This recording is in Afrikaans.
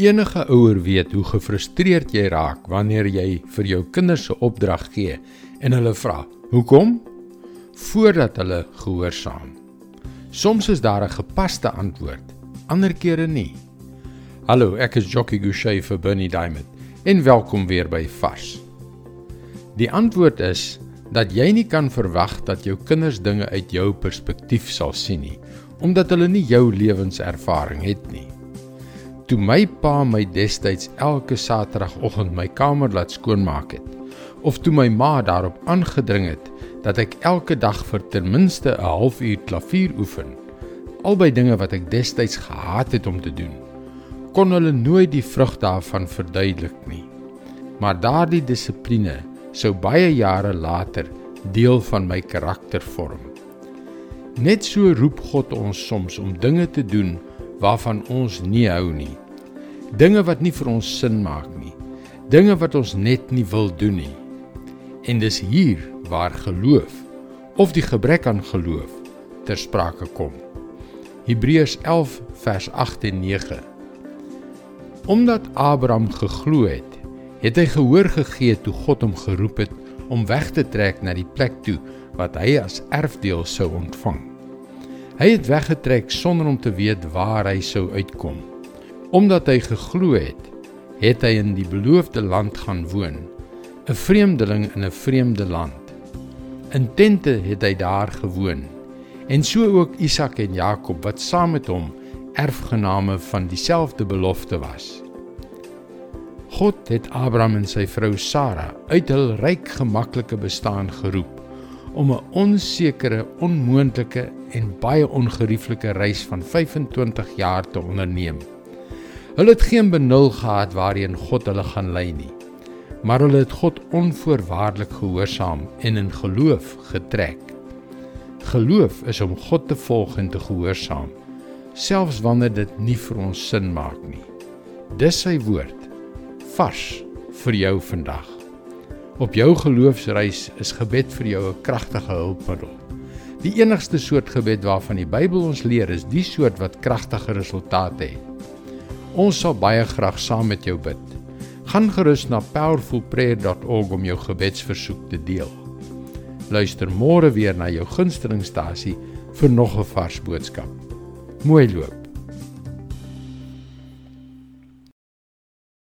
Enige ouer weet hoe gefrustreerd jy raak wanneer jy vir jou kinders 'n opdrag gee en hulle vra: "Hoekom?" voordat hulle gehoorsaam. Soms is daar 'n gepaste antwoord, ander kere nie. Hallo, ek is Jockey Gouchee vir Bernie Diamond en welkom weer by Vars. Die antwoord is dat jy nie kan verwag dat jou kinders dinge uit jou perspektief sal sien nie, omdat hulle nie jou lewenservaring het nie. Toe my pa my destyds elke Saterdagoggend my kamer laat skoonmaak het, of toe my ma daarop aangedring het dat ek elke dag vir ten minste 'n halfuur klavier oefen, albei dinge wat ek destyds gehaat het om te doen, kon hulle nooit die vrug daarvan verduidelik nie. Maar daardie dissipline sou baie jare later deel van my karakter vorm. Net so roep God ons soms om dinge te doen waarvan ons nie hou nie. Dinge wat nie vir ons sin maak nie. Dinge wat ons net nie wil doen nie. En dis hier waar geloof of die gebrek aan geloof ter sprake kom. Hebreërs 11 vers 8 en 9. Omdat Abraham geglo het, het hy gehoor gegee toe God hom geroep het om weg te trek na die plek toe wat hy as erfdeel sou ontvang. Hy het weggetrek sonder om te weet waar hy sou uitkom. Omdat hy geglo het, het hy in die beloofde land gaan woon, 'n vreemdeling in 'n vreemde land. In tente het hy daar gewoon, en so ook Isak en Jakob wat saam met hom erfgename van dieselfde belofte was. God het Abraham en sy vrou Sara uit hul ryk gemaklike bestaan geroep om 'n onsekere, onmoontlike en baie ongerieflike reis van 25 jaar te onderneem. Hulle het geen benul gehad waarheen God hulle gaan lei nie, maar hulle het God onvoorwaardelik gehoorsaam en in geloof getrek. Geloof is om God te volg en te gehoorsaam, selfs wanneer dit nie vir ons sin maak nie. Dis sy woord vars vir jou vandag. Op jou geloofsreis is gebed vir jou 'n kragtige hulpmiddel. Die enigste soort gebed waarvan die Bybel ons leer is die soort wat kragtige resultate het. Ons sal baie graag saam met jou bid. Gaan gerus na powerfulprayer.org om jou gebedsversoek te deel. Luister môre weer na jou gunstelingstasie vir nog 'n vars boodskap. Mooi loop.